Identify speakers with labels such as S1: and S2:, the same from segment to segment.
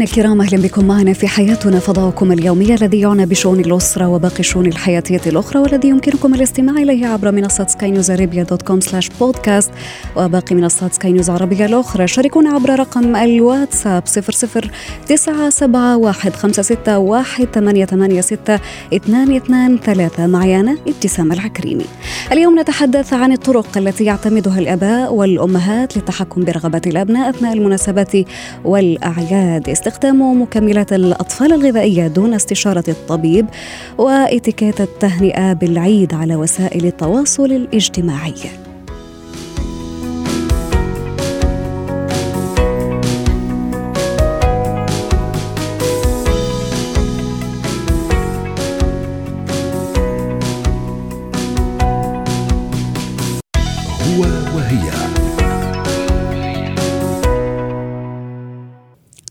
S1: مستمعينا الكرام أهلا بكم معنا في حياتنا فضاؤكم اليومي الذي يعنى بشؤون الأسرة وباقي الشؤون الحياتية الأخرى والذي يمكنكم الاستماع إليه عبر منصة Sky News Arabia dot com slash podcast وباقي منصات سكاي نيوز عربيه الأخرى. شاركونا عبر رقم الواتساب 00 971 56 1886 223 معي أنا ابتسام العكريمي. اليوم نتحدث عن الطرق التي يعتمدها الأباء والأمهات للتحكم برغبات الأبناء أثناء المناسبات والأعياد. استخدام مكملات الأطفال الغذائية دون استشارة الطبيب وإتيكيت التهنئة بالعيد على وسائل التواصل الاجتماعي.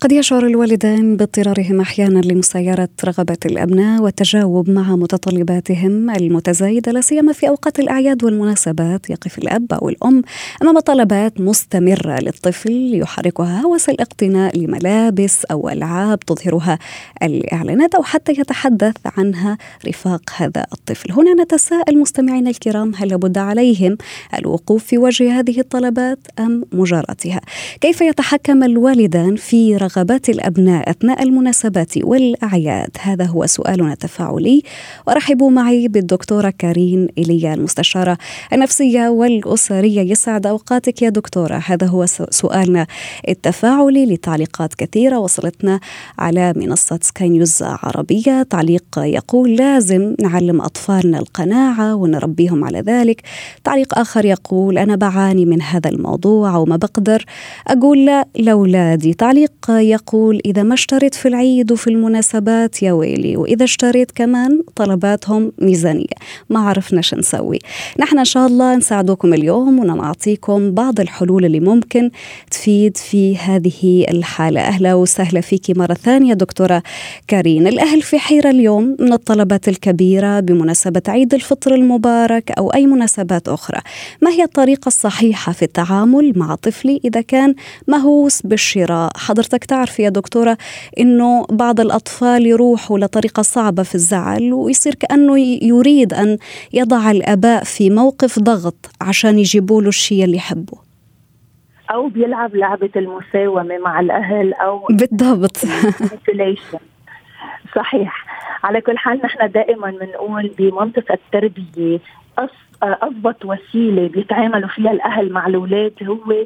S1: قد يشعر الوالدان باضطرارهم أحيانا لمسايره رغبات الأبناء والتجاوب مع متطلباتهم المتزايدة لا سيما في أوقات الأعياد والمناسبات يقف الأب أو الأم أمام طلبات مستمرة للطفل يحركها هوس الاقتناء لملابس أو ألعاب تظهرها الإعلانات أو حتى يتحدث عنها رفاق هذا الطفل. هنا نتساءل مستمعينا الكرام هل لابد عليهم الوقوف في وجه هذه الطلبات أم مجاراتها؟ كيف يتحكم الوالدان في رغبات الأبناء أثناء المناسبات والأعياد؟ هذا هو سؤالنا التفاعلي. ورحبوا معي بالدكتورة كارين ايليا المستشارة النفسية والأسرية. يسعد أوقاتك يا دكتورة. هذا هو سؤالنا التفاعلي لتعليقات كثيرة وصلتنا على منصة سكاي نيوز عربية. تعليق يقول لازم نعلم أطفالنا القناعة ونربيهم على ذلك. تعليق آخر يقول أنا بعاني من هذا الموضوع وما بقدر أقول لا لأولادي. تعليق يقول إذا ما اشتريت في العيد وفي المناسبات يا ويلي وإذا اشتريت كمان طلباتهم ميزانية ما عرفنا شو نسوي. نحن إن شاء الله نساعدكم اليوم ونعطيكم بعض الحلول اللي ممكن تفيد في هذه الحالة. أهلا وسهلا فيك مرة ثانية دكتورة كارين. الأهل في حيرة اليوم من الطلبات الكبيرة بمناسبة عيد الفطر المبارك أو أي مناسبات أخرى. ما هي الطريقة الصحيحة في التعامل مع طفلي إذا كان مهووس بالشراء؟ حضرتك تعرف يا دكتورة أنه بعض الأطفال يروحوا لطريقة صعبة في الزعل ويصير كأنه يريد أن يضع الآباء في موقف ضغط عشان يجيبوا له الشيء اللي يحبه.
S2: أو بيلعب لعبة المساومة مع الأهل أو
S1: بالضبط.
S2: صحيح. على كل حال نحن دائما بنقول بمنطق التربية أضبط وسيلة بيتعاملوا فيها الأهل مع الأولاد هو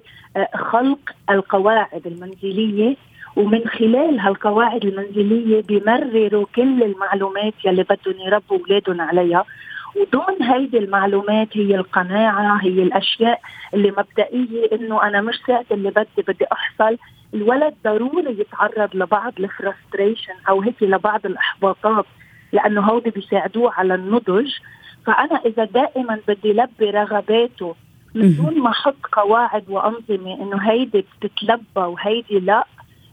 S2: خلق القواعد المنزلية ومن خلال هالقواعد المنزلية بيمرروا كل المعلومات يلي بدهم يربوا أولادهم عليها. وضمن هيدي المعلومات هي القناعة هي الأشياء اللي مبدئية إنه أنا مش ساعة اللي بدي بدي أحصل. الولد ضروري يتعرض لبعض الفرستريشن أو هيك لبعض الإحباطات لأنه هودي بيساعدوه على النضج. فأنا إذا دائما بدي لبي رغباته من دون ما أحط قواعد وأنظمة إنه هيدي بتتلبى وهيدي لا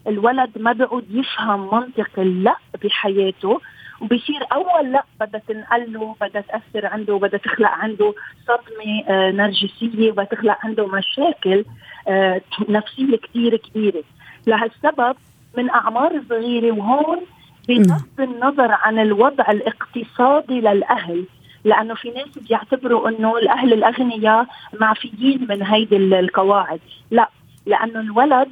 S2: الولد ما بيعود يفهم منطق اللأ بحياته وبصير أول لأ بدها تنقل له بدها تأثر عنده بدها تخلق عنده صدمة آه نرجسية بدها تخلق عنده مشاكل آه نفسية كثير كبيرة. لهالسبب من أعمار صغيرة وهون بغض النظر عن الوضع الاقتصادي للأهل لأنه في ناس بيعتبروا إنه الأهل الأغنياء معفيين من هيدي القواعد. لأ لأنه الولد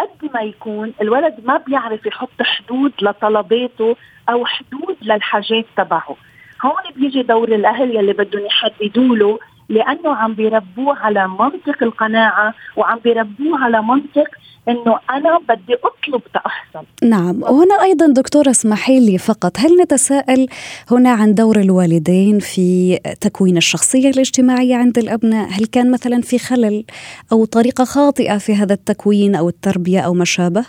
S2: قد ما يكون الولد ما بيعرف يحط حدود لطلباته أو حدود للحاجات تبعه. هون بيجي دور الأهل يلي بدهم يحددوا له لأنه عم بيربوه على منطق القناعة وعم بيربوه على منطق إنه أنا بدي أطلب تأحصل.
S1: نعم وهنا أيضا دكتوره اسمحي لي فقط هل نتساءل هنا عن دور الوالدين في تكوين الشخصية الاجتماعية عند الأبناء؟ هل كان مثلا في خلل أو طريقة خاطئة في هذا التكوين أو التربية أو ما شابه؟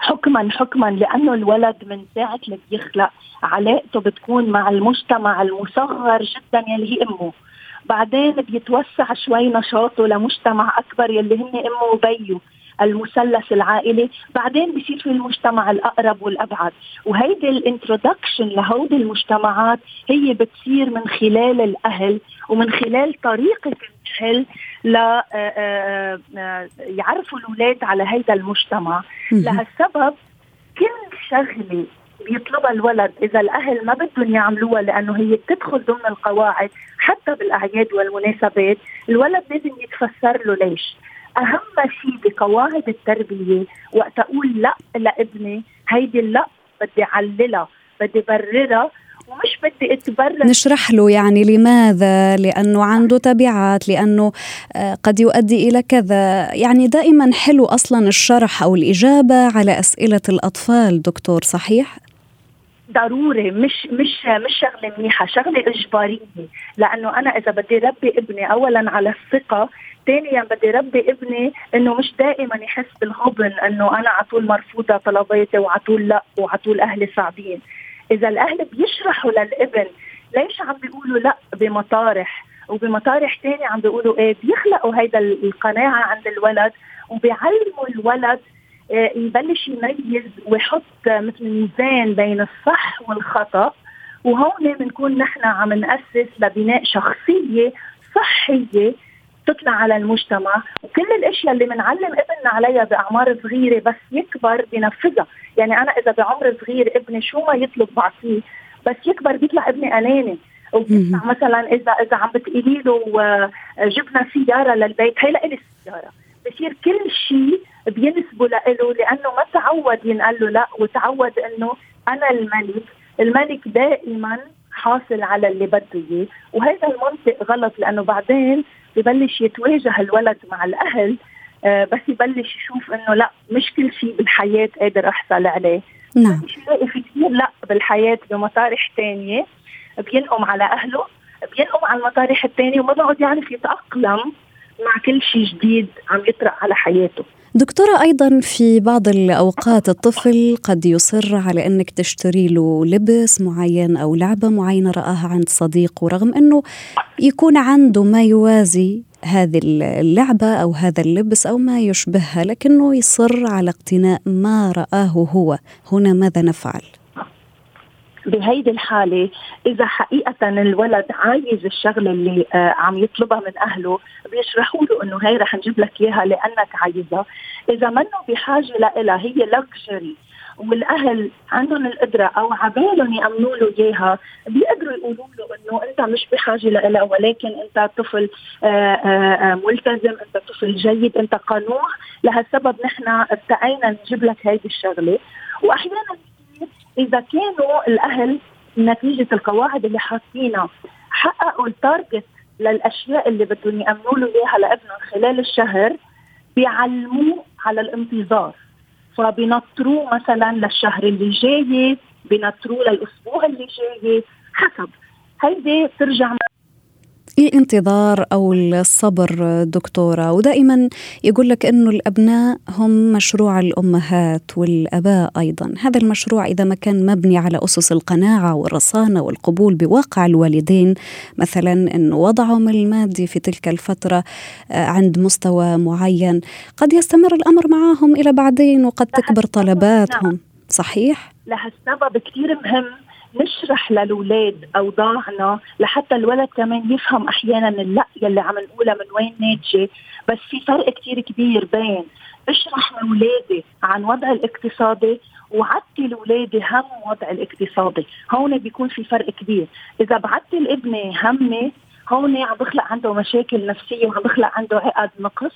S2: حكما حكما لأنه الولد من ساعة اللي بيخلق علاقته بتكون مع المجتمع المصغر جدا يلي هي أمه. بعدين بيتوسع شوي نشاطه لمجتمع أكبر يلي هن أمه وبيه المثلث العائلي. بعدين بصير في المجتمع الأقرب والأبعد. وهيدي الإنترودكشن لهودي المجتمعات هي بتصير من خلال الأهل ومن خلال طريقة الأهل ل آه، آه، آه، يعرفوا الأولاد على هيدا المجتمع. لهالسبب كل شغلة بيطلبها الولد. إذا الأهل ما بدهم يعملوها لأنه هي بتدخل ضمن القواعد حتى بالأعياد والمناسبات الولد لازم يتفسر له ليش. أهم شيء بقواعد التربية وقت أقول لا لابني هيدي لا بدي اعللها بدي بررها ومش بدي أتبرر.
S1: نشرح له يعني لماذا؟ لأنه عنده تبعات لأنه آه، قد يؤدي إلى كذا. يعني دائما حلو أصلا الشرح أو الإجابة على أسئلة الأطفال دكتور صحيح؟
S2: ضروري مش مش مش شغلة منيحة شغلة إجبارية. لأنه أنا إذا بدي ربي ابني اولا على الثقة ثانيا بدي ربي ابني إنه مش دائما يحس بالغبن إنه أنا على طول مرفوضة طلباتي وعلى طول لأ وعلى طول أهلي صعبين إذا الأهل بيشرحوا للابن ليش عم بيقولوا لأ بمطارح؟ وبمطارح ثانية عم بيقولوا إيه؟ بيخلقوا هيدا القناعة عند الولد وبيعلموا الولد يبلش يميز ويحط مثل ميزان بين الصح والخطأ. وهون بنكون نحن عم نأسس لبناء شخصية صحية تطلع على المجتمع. وكل الأشياء اللي بنعلم ابننا عليها بأعمار صغيرة بس يكبر بنفذها يعني أنا إذا بعمر صغير ابني شو ما يطلب بعطيه بس يكبر بيطلع ابني اناني وبيطلع مثلا اذا إذا عم بتقولي له آه، جبنا سيارة للبيت هي لإلي السياره بصير كل شيء بينسبه لإله لأنه ما تعود ينقال له لا وتعود إنه أنا الملك الملك دائما حاصل على اللي بده إياه. وهذا المنطق غلط لأنه بعدين ببلش يتواجه الولد مع الأهل آه بس يبلش يشوف إنه لا مش كل شيء بالحياة قادر أحصل عليه.
S1: نعم.
S2: في كثير لا بالحياة بمطارح ثانية بينقم على أهله بينقم على المطارح الثانية وما بقعد يعرف يتأقلم. مع كل شيء جديد عم يطرق على حياته
S1: دكتورة أيضا في بعض الأوقات الطفل قد يصر على أنك تشتري له لبس معين أو لعبة معينة رآها عند صديق ورغم أنه يكون عنده ما يوازي هذه اللعبة أو هذا اللبس أو ما يشبهها لكنه يصر على اقتناء ما رآه هو هنا ماذا نفعل؟
S2: بهيدي الحالة إذا حقيقة الولد عايز الشغلة اللي آه عم يطلبها من أهله بيشرحوا له إنه هي رح نجيب لك إياها لأنك عايزها. إذا منه بحاجة لها هي لكجري والأهل عندهم القدرة أو عبالهم يأمنوا له إياها بيقدروا يقولوا له إنه أنت مش بحاجة لها ولكن أنت طفل آه، آه، ملتزم أنت طفل جيد أنت قنوع. لهالسبب نحن ابتعينا نجيب لك هيدي الشغلة. وأحيانا إذا كانوا الأهل نتيجة القواعد اللي حاطينها حققوا التارجت للأشياء اللي بدهم يأمنوا له إياها لابنهم خلال الشهر بيعلموه على الانتظار. فبنطروه مثلا للشهر اللي جاي بنطروه للأسبوع اللي جاي حسب. هيدي ترجع
S1: الانتظار أو الصبر دكتوره ودائما يقول لك انه الابناء هم مشروع الامهات والاباء أيضا هذا المشروع اذا ما كان مبني على اسس القناعه والرصانه والقبول بواقع الوالدين مثلا انه وضعهم المادي في تلك الفترة آه، عند مستوى معين قد يستمر الامر معهم إلى بعدين وقد تكبر طلباتهم صحيح
S2: لهالسبب كثير مهم نشرح للأولاد أوضاعنا لحتى الولد كمان يفهم أحيانا اللا يلي عم نقولها من وين ناتجة. بس في فرق كتير كبير بين اشرح لأولادي عن وضع الاقتصادي وعدتي لأولادي هم وضع الاقتصادي. هون بيكون في فرق كبير. إذا بعدتي لابني همي هون عم بخلق عنده مشاكل نفسية وعم بخلق عنده عقد نقص.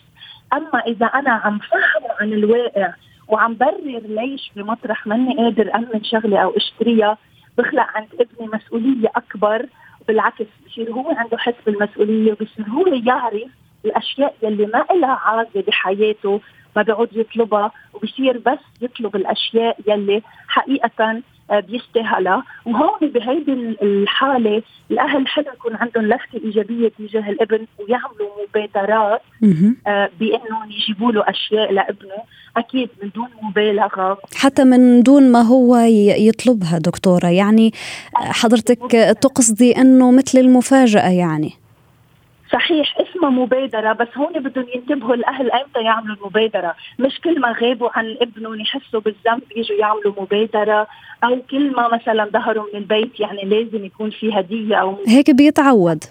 S2: أما إذا أنا عم فهمه عن الواقع وعم برر ليش بمطرح ماني قادر أمن شغله أو أشتريها بخلق عند ابني مسؤولية أكبر بالعكس بصير هو عنده حس بالمسؤولية وبصير هو يعرف الأشياء يلي ما لها عازه بحياته ما بيعود يطلبها وبصير بس يطلب الأشياء يلي حقيقة آه، بيستاهلها. وهون بهيدي الحالة الأهل حلو يكون عندهم لفتة إيجابية تجاه الابن ويعملوا مبادرات آه، بإنهم يجيبوا له أشياء لابنه. أكيد من دون مبالغة.
S1: حتى من دون ما هو يطلبها دكتورة. يعني حضرتك تقصدي أنه مثل المفاجأة يعني؟
S2: صحيح اسمها مبادرة بس هون بدهم ينتبهوا الأهل أمتى يعملوا المبادرة. مش كل ما غابوا عن ابنهم يحسوا بالذنب يجوا يعملوا مبادرة أو كل ما مثلا ظهروا من البيت يعني لازم يكون في هدية أو
S1: هيك بيتعود.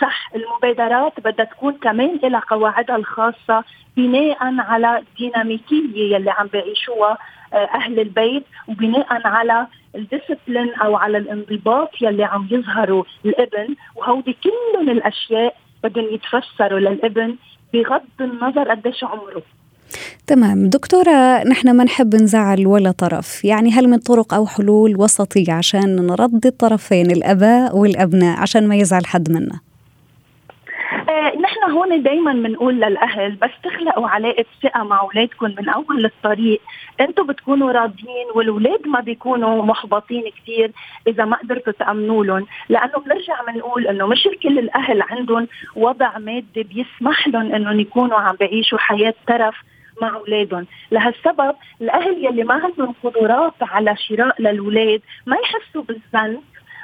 S2: صح المبادرات بدها تكون كمان لها قواعدها الخاصة بناء على الديناميكية يلي عم بيعيشوها آه، أهل البيت وبناء على الديسبلين أو على الانضباط يلي عم يظهروا الابن. وهودي كلهم الأشياء بدهم يتفسروا للابن بغض النظر قديش عمره.
S1: تمام. دكتورة نحن ما نحب نزعل ولا طرف. يعني هل من طرق أو حلول وسطية عشان نرضي الطرفين الأباء والأبناء عشان ما يزعل حد منا؟
S2: هون دائما بنقول للأهل بس تخلقوا علاقة ثقة مع أولادكم من أول الطريق. أنتم بتكونوا راضيين والأولاد ما بيكونوا محبطين كثير إذا ما قدرتوا تأمنوا لهم. لأنه بنرجع بنقول إنه مش كل الأهل عندهم وضع مادي بيسمح لهم إنهم يكونوا عم بيعيشوا حياة ترف مع أولادهم. لهالسبب الأهل يلي ما عندهم قدرات على شراء للأولاد ما يحسوا بالذنب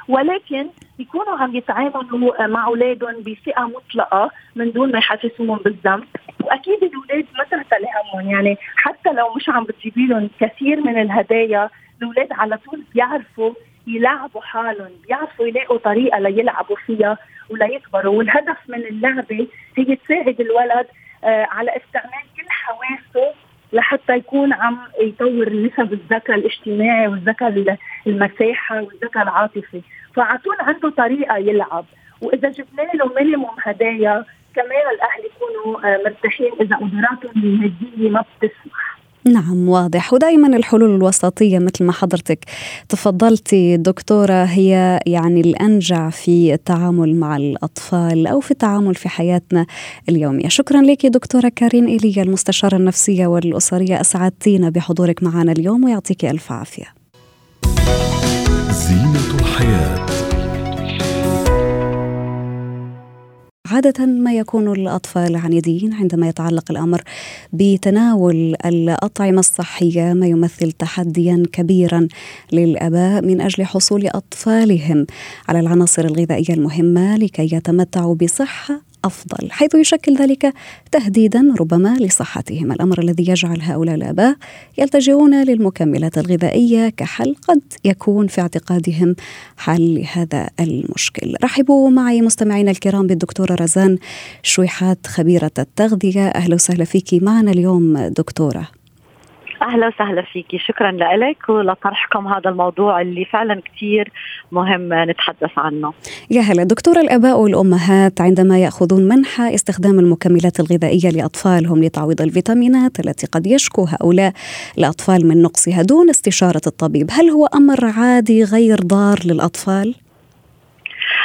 S2: ولكن يكونوا عم يتعاملوا مع أولادهم بثقه مطلقة من دون ما يحسسوهم بالذنب. وأكيد الأولاد ما تعتلي همهم يعني حتى لو مش عم بتجيبي لهم كثير من الهدايا الأولاد على طول بيعرفوا يلعبوا حالهم بيعرفوا يلاقوا طريقة ليلعبوا فيها وليكبروا والهدف من اللعبة هي تساعد الولد آه على استعمال كل حواسه لحتى يكون عم يطور نسب الذكاء الاجتماعي والذكاء المساحة والذكاء العاطفي. فعطول عنده طريقة يلعب. وإذا جبنا له مينيموم هدايا كمان الأهل يكونوا آه، مرتاحين. إذا قدراتهم الماديه ما بتسمح.
S1: نعم واضح. ودائما الحلول الوسطية مثل ما حضرتك تفضلتي دكتورة هي يعني الأنجع في التعامل مع الأطفال أو في التعامل في حياتنا اليومية. شكرا لك دكتورة كارين إيليا المستشارة النفسية والأسرية. أسعدتينا بحضورك معنا اليوم ويعطيك ألف عافية. زينة الحياة. عادة ما يكون الأطفال عنيدين عندما يتعلق الأمر بتناول الأطعمة الصحية ما يمثل تحديا كبيرا للآباء من أجل حصول أطفالهم على العناصر الغذائية المهمة لكي يتمتعوا بصحة أفضل حيث يشكل ذلك تهديدا ربما لصحتهم. الأمر الذي يجعل هؤلاء الآباء يلتجئون للمكملات الغذائية كحل قد يكون في اعتقادهم حل لهذا المشكل. رحبوا معي مستمعينا الكرام بالدكتورة رزان شويحات خبيرة التغذية. أهلا وسهلا فيك. معنا اليوم دكتورة
S3: أهلا وسهلا فيكي. شكرا لك ولطرحكم هذا الموضوع اللي فعلا كثير مهم نتحدث عنه.
S1: يا هلا دكتور الآباء والأمهات عندما يأخذون منحى استخدام المكملات الغذائية لأطفالهم لتعويض الفيتامينات التي قد يشكو هؤلاء الاطفال من نقصها دون استشارة الطبيب هل هو أمر عادي غير ضار للأطفال؟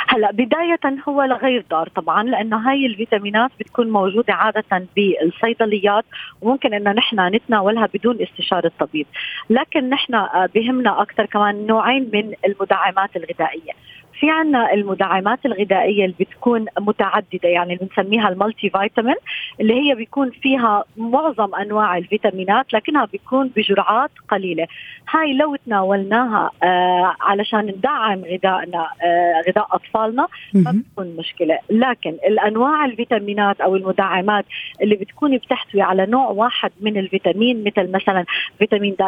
S3: هلا بداية هو لغير ضار طبعا لأنه هاي الفيتامينات بتكون موجودة عادة بالصيدليات وممكن إنه نحن نتناولها بدون استشارة طبيب لكن نحن بهمنا أكثر كمان نوعين من المدعمات الغذائية. في عنا المدعمات الغذائية اللي بتكون متعددة يعني اللي بنسميها المالتي فيتامين اللي هي بيكون فيها معظم أنواع الفيتامينات لكنها بيكون بجرعات قليلة. هاي لو تناولناها آه علشان ندعم غذائنا آه غذاء أطفالنا ما بتكون مشكلة. لكن الأنواع الفيتامينات أو المدعمات اللي بتكون بتحتوي على نوع واحد من الفيتامين مثل مثلا فيتامين د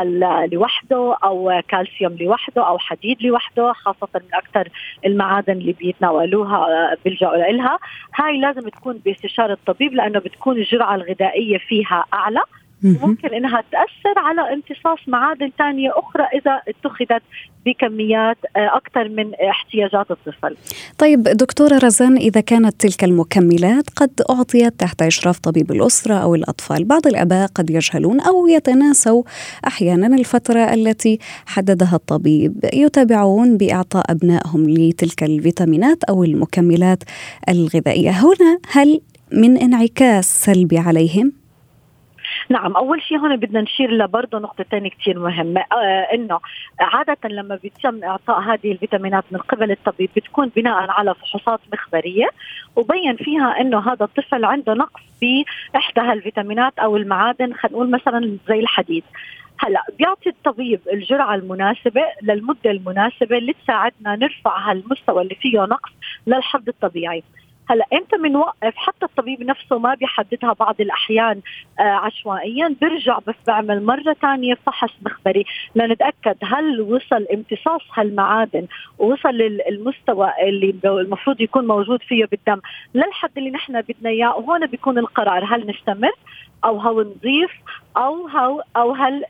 S3: لوحده أو كالسيوم لوحده أو حديد لوحده خاصة من أكثر المعادن اللي بيتناولوها آه، بيلجأوا لها هاي لازم تكون باستشارة الطبيب لأنه بتكون الجرعة الغذائية فيها أعلى. ممكن إنها تأثر على امتصاص معادن ثانية أخرى إذا اتخذت بكميات آه، أكثر من احتياجات الطفل.
S1: طيب دكتورة رزان إذا كانت تلك المكملات قد أعطيت تحت إشراف طبيب الأسرة أو الأطفال، بعض الأباء قد يجهلون أو يتناسوا أحيانا الفترة التي حددها الطبيب، يتابعون بأعطاء أبنائهم لتلك الفيتامينات أو المكملات الغذائية، هنا هل من انعكاس سلبي عليهم؟
S3: نعم أول شيء هون بدنا نشير لبرضه نقطتين كثير مهمة. آه إنه عادة لما بيتم إعطاء هذه الفيتامينات من قبل الطبيب بتكون بناء على فحوصات مخبرية وبين فيها إنه هذا الطفل عنده نقص بإحدى هالفيتامينات أو المعادن خلينا نقول مثلا زي الحديد. هلأ بيعطي الطبيب الجرعة المناسبة للمدة المناسبة اللي تساعدنا نرفع هالمستوى اللي فيه نقص للحد الطبيعي. هلا إمتى بنوقف حتى الطبيب نفسه ما بيحددها بعض الأحيان آه عشوائيا. بيرجع بس بعمل مرة ثانية فحص مخبري. لنتأكد هل وصل امتصاص هالمعادن ووصل للمستوى اللي المفروض يكون موجود فيه بالدم للحد اللي نحن بدنا إياه. وهون بيكون القرار هل نستمر أو هو نضيف أو هو أو هل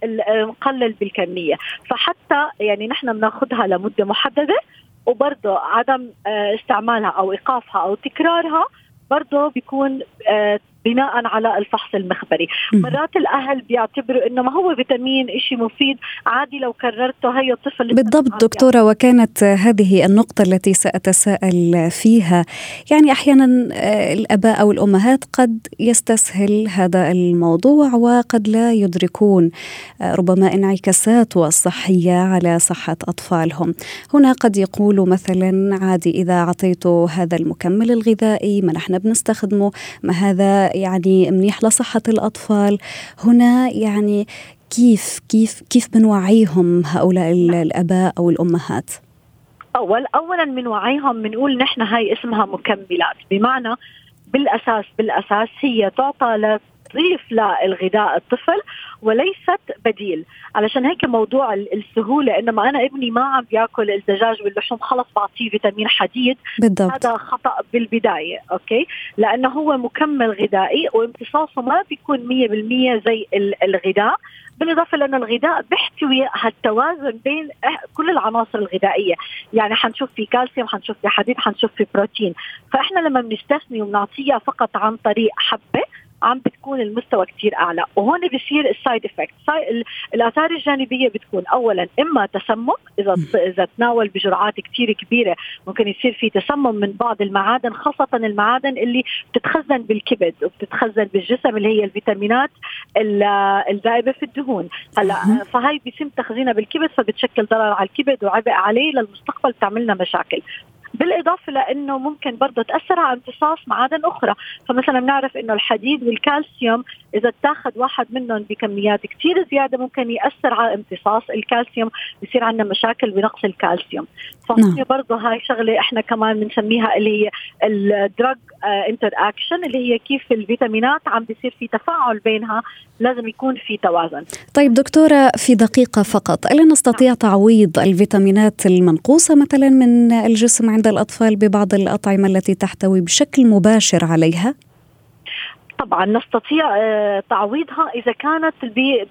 S3: نقلل بالكمية. فحتى يعني نحن بناخذها لمدة محددة وبرضه عدم آه، استعمالها أو إيقافها أو تكرارها برضه بيكون آه، بناء على الفحص المخبري. مرات الأهل بيعتبروا إنه ما هو فيتامين شيء مفيد عادي لو كررته هي الطفل
S1: بالضبط دكتورة وكانت هذه النقطة التي سأتساءل فيها. يعني أحيانا آه، الأباء أو الأمهات قد يستسهل هذا الموضوع وقد لا يدركون آه، ربما انعكاساته الصحيه على صحة أطفالهم. هنا قد يقولوا مثلا عادي إذا أعطيته هذا المكمل الغذائي ما نحن بنستخدمه ما هذا يعني منيح لصحة الأطفال. هنا يعني كيف كيف كيف بنوعيهم هؤلاء الآباء أو الأمهات؟
S3: أول أولا من وعيهم بنقول نحن هاي اسمها مكملات. بمعنى بالأساس بالأساس هي تعطى تضيف للغذاء الطفل وليست بديل. علشان هيك موضوع السهولة إنما أنا ابني ما عم بياكل الدجاج واللحوم خلص بعطيه فيتامين حديد.
S1: بالضبط.
S3: هذا خطأ بالبداية okay؟ لأنه هو مكمل غذائي وامتصاصه ما بيكون 100% زي الغذاء. بالإضافة لأن الغذاء بيحتوي هالتوازن بين كل العناصر الغذائية، يعني حنشوف في كالسيوم، حنشوف في حديد، حنشوف في بروتين، فإحنا لما بنستثني وبنعطيها فقط عن طريق حبة عم بتكون المستوى كثير أعلى. وهون بصير ال side effect الآثار الجانبية بتكون اولا إما تسمم إذا إذا تناول بجرعات كثير كبيرة ممكن يصير في تسمم من بعض المعادن خاصة المعادن اللي بتتخزن بالكبد وبتتخزن بالجسم اللي هي الفيتامينات الذائبة في الدهون. هلأ فهي بيتم تخزينها بالكبد فبتشكل ضرر على الكبد وعبء عليه للمستقبل بتعملنا مشاكل. بالإضافة لأنه ممكن برضه تأثر على امتصاص معادن أخرى فمثلا بنعرف إنه الحديد والكالسيوم إذا اتاخذ واحد منهم بكميات كثير زيادة ممكن يأثر على امتصاص الكالسيوم بصير عندنا مشاكل بنقص الكالسيوم فهي نعم. برضه هاي شغلة إحنا كمان بنسميها اللي هي ال drug interaction اللي هي كيف الفيتامينات عم بيصير في تفاعل بينها لازم يكون في توازن
S1: طيب دكتورة في دقيقة فقط ألا نستطيع نعم. تعويض الفيتامينات المنقوصة مثلا من الجسم عند الأطفال ببعض الأطعمة التي تحتوي بشكل مباشر عليها؟
S3: طبعا نستطيع آه، تعويضها إذا كانت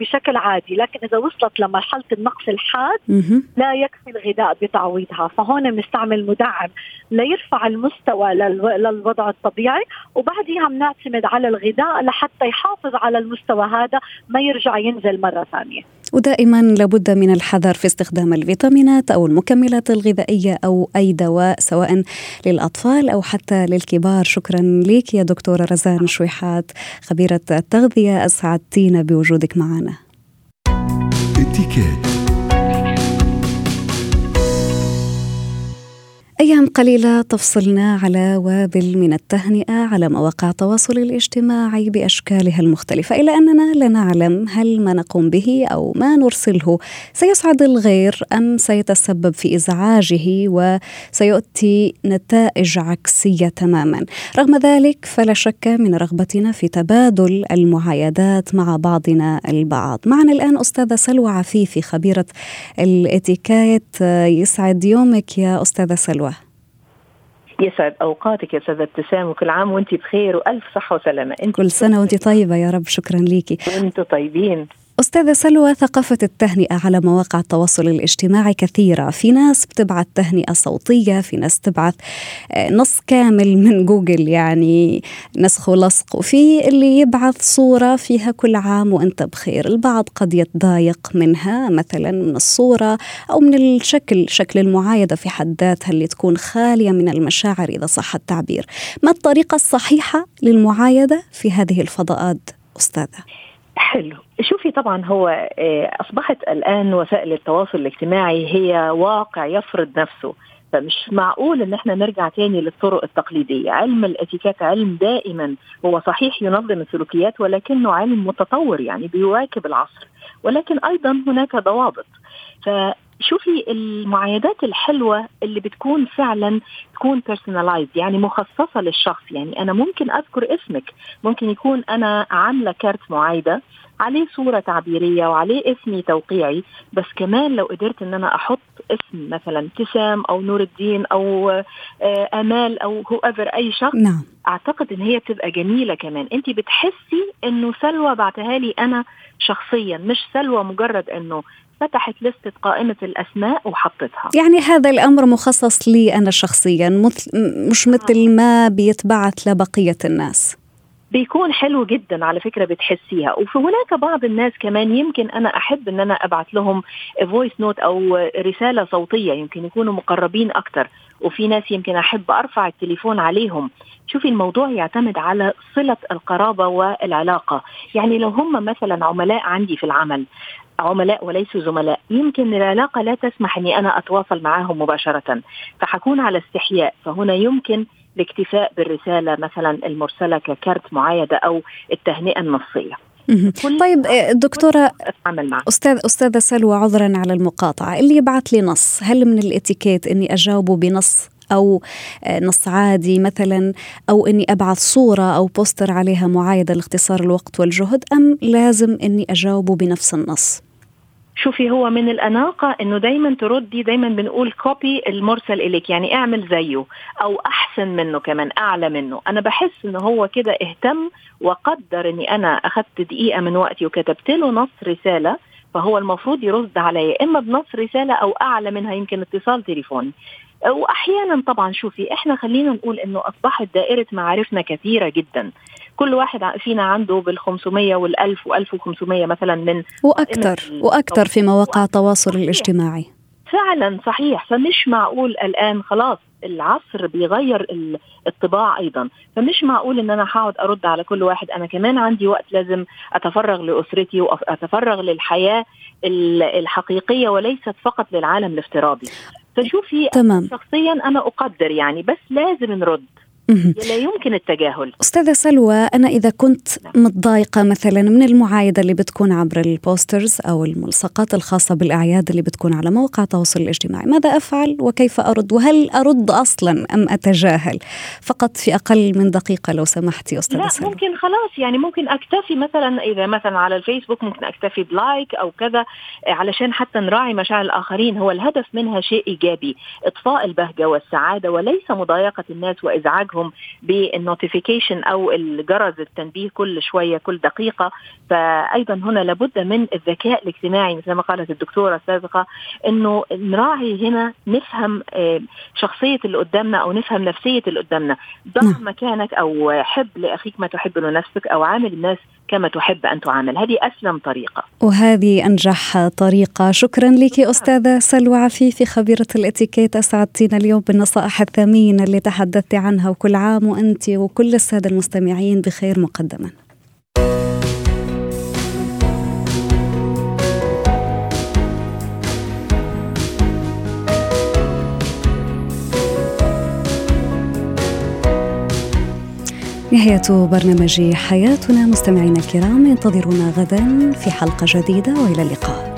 S3: بشكل عادي لكن إذا وصلت لمرحلة النقص الحاد لا يكفي الغذاء بتعويضها. فهون بنستعمل مدعم ليرفع المستوى للوضع الطبيعي وبعدها بنعتمد على الغذاء لحتى يحافظ على المستوى هذا ما يرجع ينزل مرة ثانية.
S1: ودائما لابد من الحذر في استخدام الفيتامينات أو المكملات الغذائية أو أي دواء سواء للأطفال أو حتى للكبار. شكرا لك يا دكتورة رزان شويحات خبيرة التغذية اسعدتينا بوجودك معنا. أيام قليلة تفصلنا على وابل من التهنئة على مواقع التواصل الاجتماعي بأشكالها المختلفة إلا أننا لا نعلم هل ما نقوم به أو ما نرسله سيسعد الغير أم سيتسبب في إزعاجه وسيؤتي نتائج عكسية تماما. رغم ذلك فلا شك من رغبتنا في تبادل المعايدات مع بعضنا البعض. معنا الآن أستاذة سلوى عفيفي خبيرة الإتيكيت. يسعد يومك يا أستاذة سلوى.
S4: يسعد أوقاتك يا أستاذة ابتسام وكل عام وانت بخير وألف صحة وسلامة.
S1: انت كل سنة وانت طيبة يا رب شكرا ليكي.
S4: وأنتم طيبين.
S1: أستاذة سلوى ثقافة التهنئة على مواقع التواصل الاجتماعي كثيرة. في ناس بتبعث تهنئة صوتية في ناس تبعث آه، نص كامل من جوجل يعني نسخ ولصق. وفي اللي يبعث صورة فيها كل عام وأنت بخير. البعض قد يتضايق منها مثلا من الصورة أو من الشكل شكل المعايدة. في حد ذاتها اللي تكون خالية من المشاعر إذا صح التعبير. ما الطريقة الصحيحة للمعايدة في هذه الفضاءات أستاذة؟
S4: حلو. شوفي طبعا هو آه، أصبحت الآن وسائل التواصل الاجتماعي هي واقع يفرض نفسه. فمش معقول إن إحنا نرجع تاني للطرق التقليدية، علم الإتيكيت علم دائما. هو صحيح ينظم السلوكيات ولكنه علم متطور يعني بيواكب العصر، ولكن أيضا هناك ضوابط. فشوفي المعايدات الحلوة اللي بتكون فعلا تكون personalized يعني مخصصة للشخص، يعني أنا ممكن أذكر اسمك، ممكن يكون أنا عاملة كارت معايدة عليه صورة تعبيرية وعليه اسمي توقيعي بس كمان لو قدرت إن أنا أحط اسم مثلا ابتسام أو نور الدين أو آه، آمال أو هو أي شخص
S1: نعم.
S4: أعتقد إن هي بتبقى جميلة كمان. أنت بتحسي إنه سلوى بعتها لي أنا شخصيا مش سلوى مجرد إنه فتحت لستة قائمة الأسماء وحطتها.
S1: يعني هذا الأمر مخصص لي أنا شخصيا مش مثل ما بيتبعت لبقية الناس.
S4: بيكون حلو جدا على فكرة بتحسيها. وهناك بعض الناس كمان يمكن أنا أحب إن أنا ابعت لهم voice note أو رسالة صوتية يمكن يكونوا مقربين أكتر. وفي ناس يمكن أحب أرفع التليفون عليهم. شوفي الموضوع يعتمد على صلة القرابة والعلاقة. يعني لو هم مثلا عملاء عندي في العمل عملاء وليسوا زملاء يمكن العلاقة لا تسمح أني أنا أتواصل معهم مباشرة. فحكون على استحياء. فهنا يمكن الاكتفاء بالرسالة مثلا المرسلة ككارت معايدة أو التهنئة النصية.
S1: طيب دكتورة أتعامل معه. أستاذ أستاذة سلوى عذرا على المقاطعة. اللي يبعث لي نص هل من الإتيكيت أني أجاوبه بنص؟ أو نص عادي مثلا أو أني أبعث صورة أو بوستر عليها معايدة لاختصار الوقت والجهد أم لازم أني أجاوبه بنفس النص؟
S4: شوفي هو من الأناقة إنه دايما تردي دايما بنقول copy المرسل إليك يعني اعمل زيه أو أحسن منه كمان أعلى منه أنا بحس إنه هو كده اهتم وقدر إني أنا أخذت دقيقة من وقتي وكتبت له نص رسالة فهو المفروض يرد عليا إما بنص رسالة أو أعلى منها يمكن اتصال تليفوني وأحيانا طبعا شوفي إحنا خلينا نقول إنه أصبحت دائرة معارفنا كثيرة جدا. كل واحد فينا عنده بال 500 وال 1000 و 1500 مثلا من
S1: وأكثر وأكثر في مواقع التواصل الاجتماعي.
S4: فعلا صحيح. فمش معقول الآن خلاص العصر بيغير الطباع أيضا. فمش معقول إن أنا هقعد أرد على كل واحد. أنا كمان عندي وقت لازم أتفرغ لأسرتي واتفرغ للحياة الحقيقية وليست فقط للعالم الافتراضي. فشوفي تمام. شخصيا أنا أقدر يعني بس لازم نرد لا يمكن التجاهل.
S1: أستاذة سلوى أنا إذا كنت متضايقة مثلا من المعايدة اللي بتكون عبر البوسترز أو الملصقات الخاصة بالأعياد اللي بتكون على مواقع التواصل الاجتماعي ماذا أفعل وكيف أرد؟ وهل أرد أصلا أم أتجاهل؟ فقط في أقل من دقيقة لو سمحتي أستاذة
S4: لا
S1: سلوى.
S4: ممكن خلاص يعني ممكن أكتفي مثلا إذا مثلا على الفيسبوك ممكن أكتفي ب like أو كذا علشان حتى نراعي مشاعر الآخرين. هو الهدف منها شيء إيجابي إضفاء البهجة والسعادة وليس مضايقة الناس وإزعاجهم. لهم بال notification أو الجرس التنبيه كل شوية كل دقيقة فايضا هنا لابد من الذكاء الاجتماعي مثل ما قالت الدكتورة السابقة إنه نراعي هنا نفهم آه، شخصية اللي قدامنا أو نفهم نفسية اللي قدامنا ضع. مكانك أو حب لأخيك ما تحب لنفسك أو عامل الناس كما تحب أن تعامل. هذه أسلم طريقة.
S1: وهذه أنجح طريقة. شكرا لك أستاذة سلوى عفيفي خبيرة الإتيكيت. أسعدتينا اليوم بالنصائح الثمينة اللي تحدثت عنها وكل عام وأنت وكل السادة المستمعين بخير مقدما. نهاية برنامج حياتنا مستمعينا الكرام انتظرونا غدا في حلقة جديدة وإلى اللقاء.